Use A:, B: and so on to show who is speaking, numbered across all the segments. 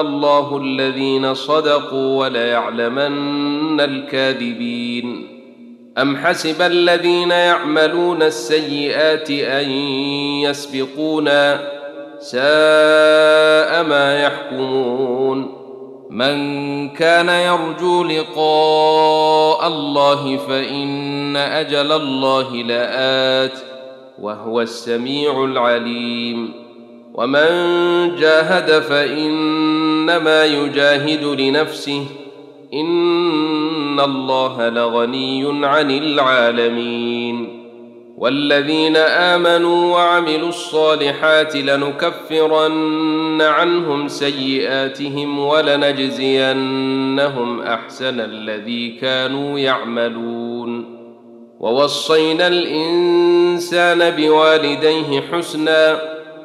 A: الله الذين صدقوا وليعلمن الكاذبين ام حسب الذين يعملون السيئات ان يسبقونا ساء ما يحكمون من كان يرجو لقاء الله فان اجل الله لات وهو السميع العليم ومن جاهد فانما يجاهد لنفسه ان الله لغني عن العالمين والذين امنوا وعملوا الصالحات لنكفرن عنهم سيئاتهم ولنجزينهم احسن الذي كانوا يعملون ووصينا الانسان بوالديه حسنا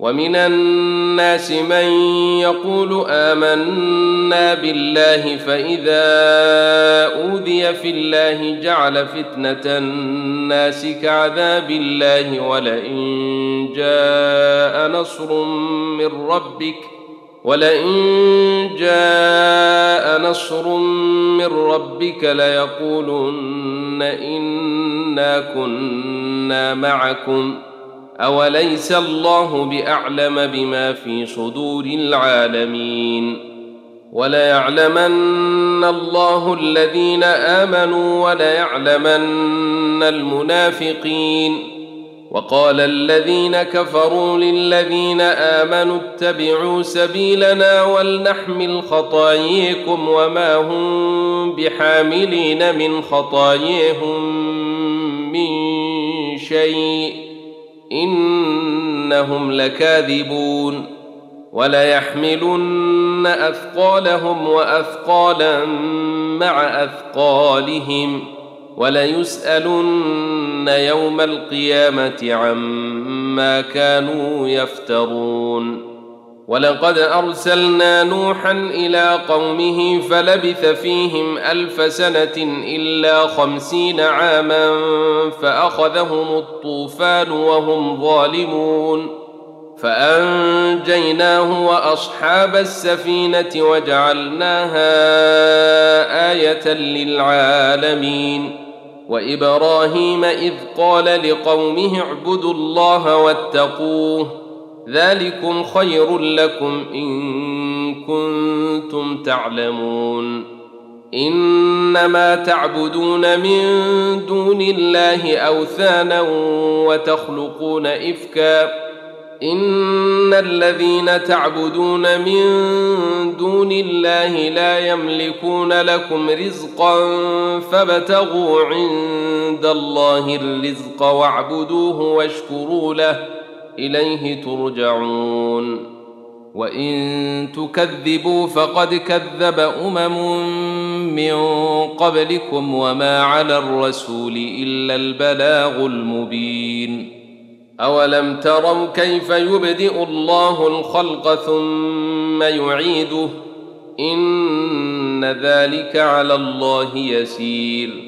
A: ومن الناس من يقول امنا بالله فاذا اوذي في الله جعل فتنه الناس كعذاب الله ولئن جاء نصر من ربك ولئن جاء نصر من ربك ليقولن انا كنا معكم ۖ اوليس الله باعلم بما في صدور العالمين وليعلمن الله الذين امنوا وليعلمن المنافقين وقال الذين كفروا للذين امنوا اتبعوا سبيلنا ولنحمل خطاياكم وما هم بحاملين من خطاياهم من شيء انهم لكاذبون وليحملن اثقالهم واثقالا مع اثقالهم وليسالن يوم القيامه عما كانوا يفترون ولقد ارسلنا نوحا الى قومه فلبث فيهم الف سنه الا خمسين عاما فاخذهم الطوفان وهم ظالمون فانجيناه واصحاب السفينه وجعلناها ايه للعالمين وابراهيم اذ قال لقومه اعبدوا الله واتقوه ذلكم خير لكم ان كنتم تعلمون انما تعبدون من دون الله اوثانا وتخلقون افكا ان الذين تعبدون من دون الله لا يملكون لكم رزقا فابتغوا عند الله الرزق واعبدوه واشكروا له اليه ترجعون وان تكذبوا فقد كذب امم من قبلكم وما على الرسول الا البلاغ المبين اولم تروا كيف يبدئ الله الخلق ثم يعيده ان ذلك على الله يسير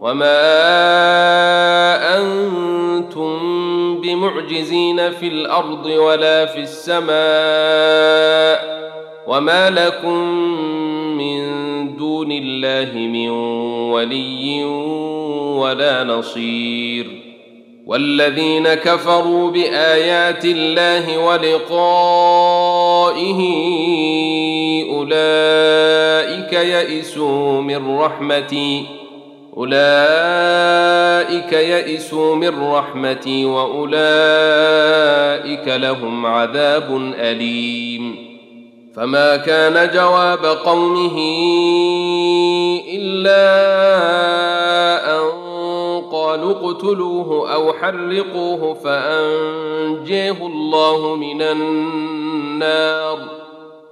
A: وما انتم بمعجزين في الارض ولا في السماء وما لكم من دون الله من ولي ولا نصير والذين كفروا بايات الله ولقائه اولئك يئسوا من رحمتي اولئك يئسوا من رحمتي واولئك لهم عذاب اليم فما كان جواب قومه الا ان قالوا اقتلوه او حرقوه فانجيه الله من النار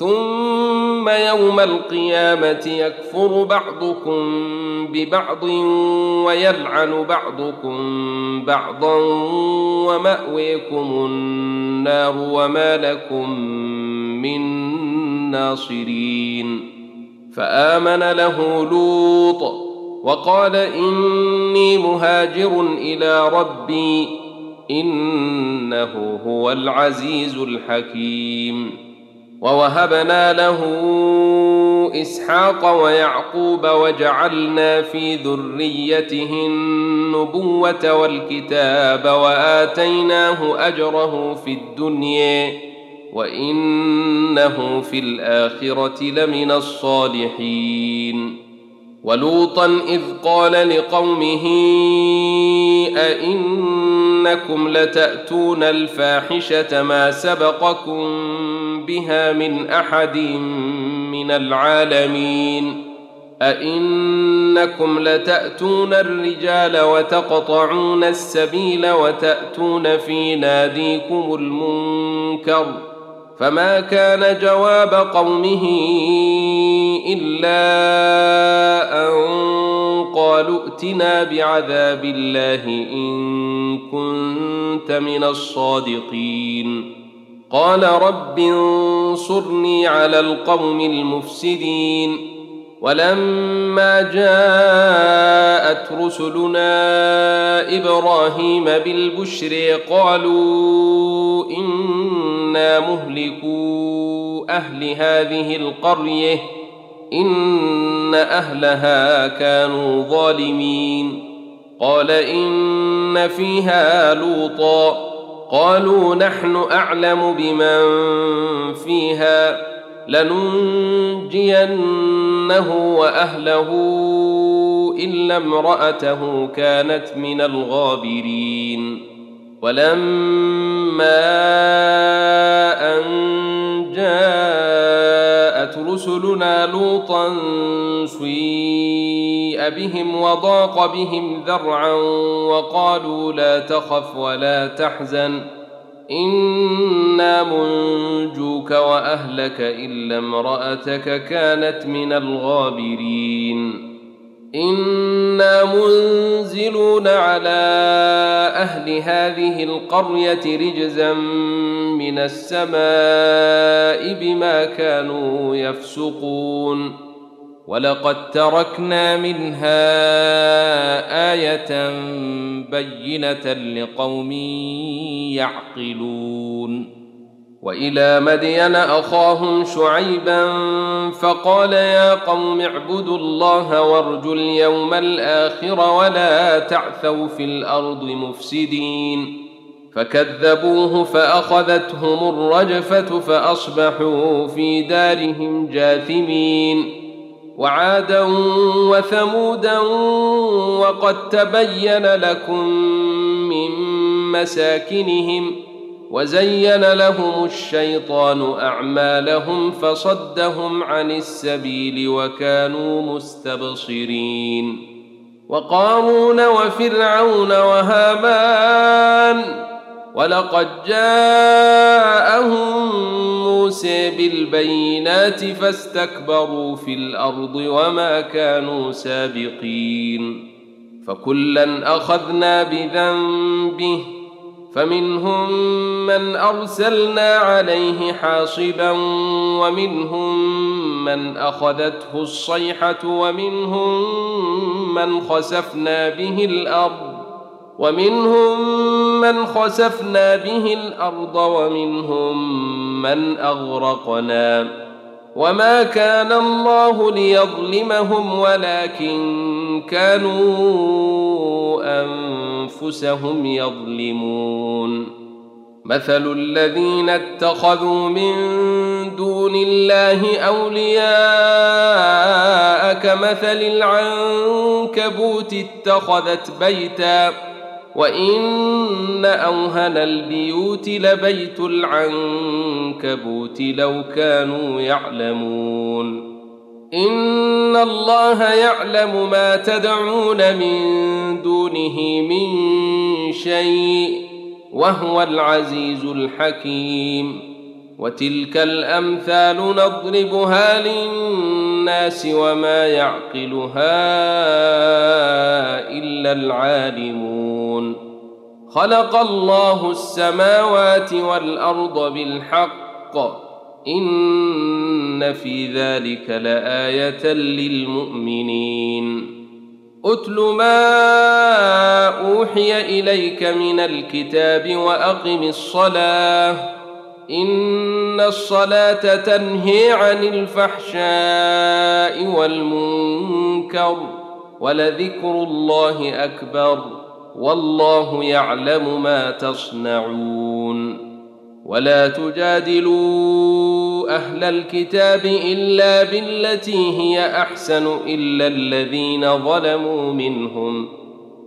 A: ثم يوم القيامة يكفر بعضكم ببعض ويلعن بعضكم بعضا ومأويكم النار وما لكم من ناصرين فآمن له لوط وقال إني مهاجر إلى ربي إنه هو العزيز الحكيم ووهبنا له اسحاق ويعقوب وجعلنا في ذريته النبوه والكتاب واتيناه اجره في الدنيا وانه في الاخره لمن الصالحين ولوطا اذ قال لقومه ائنكم لتاتون الفاحشه ما سبقكم بها من احد من العالمين أئنكم لتأتون الرجال وتقطعون السبيل وتأتون في ناديكم المنكر فما كان جواب قومه إلا أن قالوا ائتنا بعذاب الله إن كنت من الصادقين قال رب انصرني على القوم المفسدين ولما جاءت رسلنا ابراهيم بالبشر قالوا انا مهلكو اهل هذه القريه ان اهلها كانوا ظالمين قال ان فيها لوطا قالوا نحن اعلم بمن فيها لننجينه واهله الا امراته كانت من الغابرين ولما ان جاءت رسلنا لوطا سويا جيء بهم وضاق بهم ذرعا وقالوا لا تخف ولا تحزن انا منجوك واهلك الا امراتك كانت من الغابرين انا منزلون على اهل هذه القريه رجزا من السماء بما كانوا يفسقون ولقد تركنا منها ايه بينه لقوم يعقلون والى مدين اخاهم شعيبا فقال يا قوم اعبدوا الله وارجوا اليوم الاخر ولا تعثوا في الارض مفسدين فكذبوه فاخذتهم الرجفه فاصبحوا في دارهم جاثمين وعادا وثمودا وقد تبين لكم من مساكنهم وزين لهم الشيطان اعمالهم فصدهم عن السبيل وكانوا مستبصرين وقارون وفرعون وهامان ولقد جاءهم موسى بالبينات فاستكبروا في الارض وما كانوا سابقين فكلا اخذنا بذنبه فمنهم من ارسلنا عليه حاصبا ومنهم من اخذته الصيحه ومنهم من خسفنا به الارض ومنهم من خسفنا به الارض ومنهم من اغرقنا وما كان الله ليظلمهم ولكن كانوا انفسهم يظلمون مثل الذين اتخذوا من دون الله اولياء كمثل العنكبوت اتخذت بيتا وان اوهن البيوت لبيت العنكبوت لو كانوا يعلمون ان الله يعلم ما تدعون من دونه من شيء وهو العزيز الحكيم وتلك الامثال نضربها للناس الناس وما يعقلها الا العالمون خلق الله السماوات والارض بالحق ان في ذلك لايه للمؤمنين اتل ما اوحي اليك من الكتاب واقم الصلاه ان الصلاه تنهي عن الفحشاء والمنكر ولذكر الله اكبر والله يعلم ما تصنعون ولا تجادلوا اهل الكتاب الا بالتي هي احسن الا الذين ظلموا منهم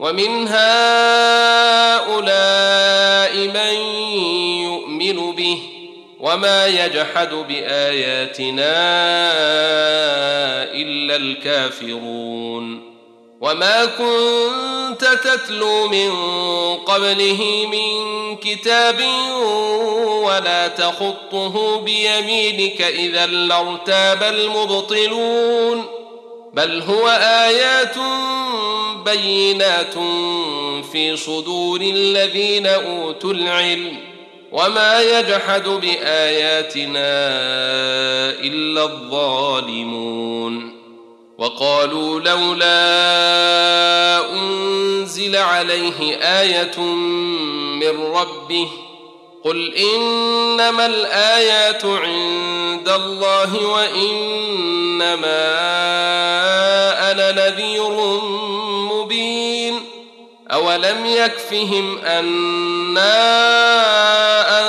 A: ومن هؤلاء من يؤمن به وما يجحد باياتنا الا الكافرون وما كنت تتلو من قبله من كتاب ولا تخطه بيمينك اذا لارتاب المبطلون بل هو آيات بينات في صدور الذين أوتوا العلم وما يجحد بآياتنا إلا الظالمون وقالوا لولا أنزل عليه آية من ربه قل إنما الآيات عند الله وإنما نذير مبين أولم يكفهم أنا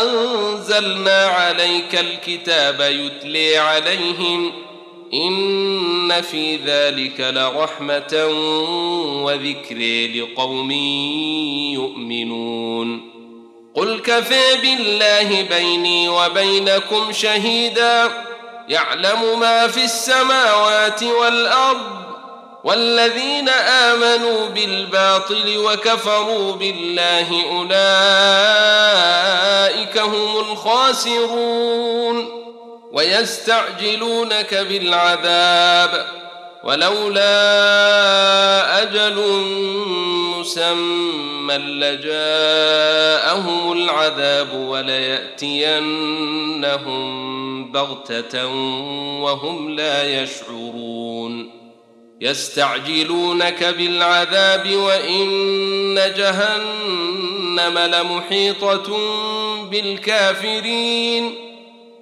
A: أنزلنا عليك الكتاب يتلي عليهم إن في ذلك لرحمة وذكر لقوم يؤمنون قل كفى بالله بيني وبينكم شهيدا يعلم ما في السماوات والأرض والذين امنوا بالباطل وكفروا بالله اولئك هم الخاسرون ويستعجلونك بالعذاب ولولا اجل مسمى لجاءهم العذاب ولياتينهم بغته وهم لا يشعرون يستعجلونك بالعذاب وان جهنم لمحيطه بالكافرين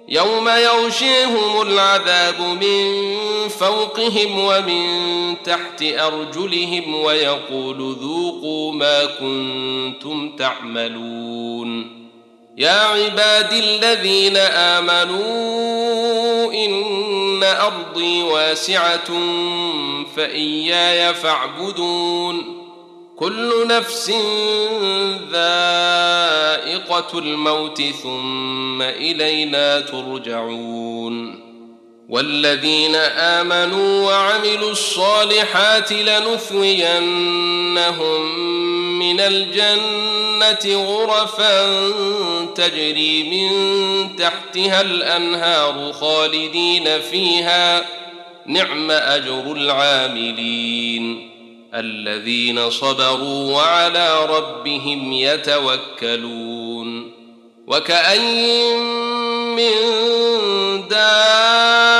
A: يوم يغشيهم العذاب من فوقهم ومن تحت ارجلهم ويقول ذوقوا ما كنتم تعملون يا عبادي الذين امنوا ان إن أرضي واسعة فإياي فاعبدون كل نفس ذائقة الموت ثم إلينا ترجعون والذين آمنوا وعملوا الصالحات لنثوينهم من الجنة غرفا تجري من تحتها الأنهار خالدين فيها نعم أجر العاملين الذين صبروا وعلى ربهم يتوكلون وكأين من دار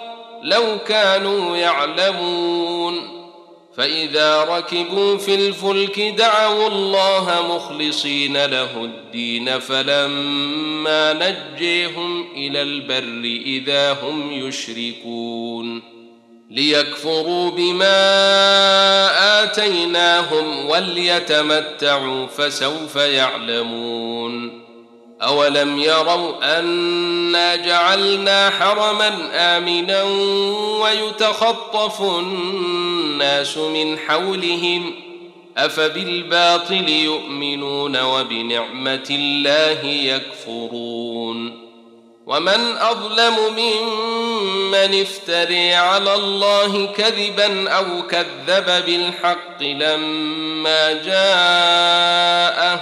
A: لو كانوا يعلمون فإذا ركبوا في الفلك دعوا الله مخلصين له الدين فلما نجيهم إلى البر إذا هم يشركون ليكفروا بما آتيناهم وليتمتعوا فسوف يعلمون أولم يروا أنا جعلنا حرما آمنا ويتخطف الناس من حولهم أفبالباطل يؤمنون وبنعمة الله يكفرون ومن أظلم ممن افتري على الله كذبا أو كذب بالحق لما جاءه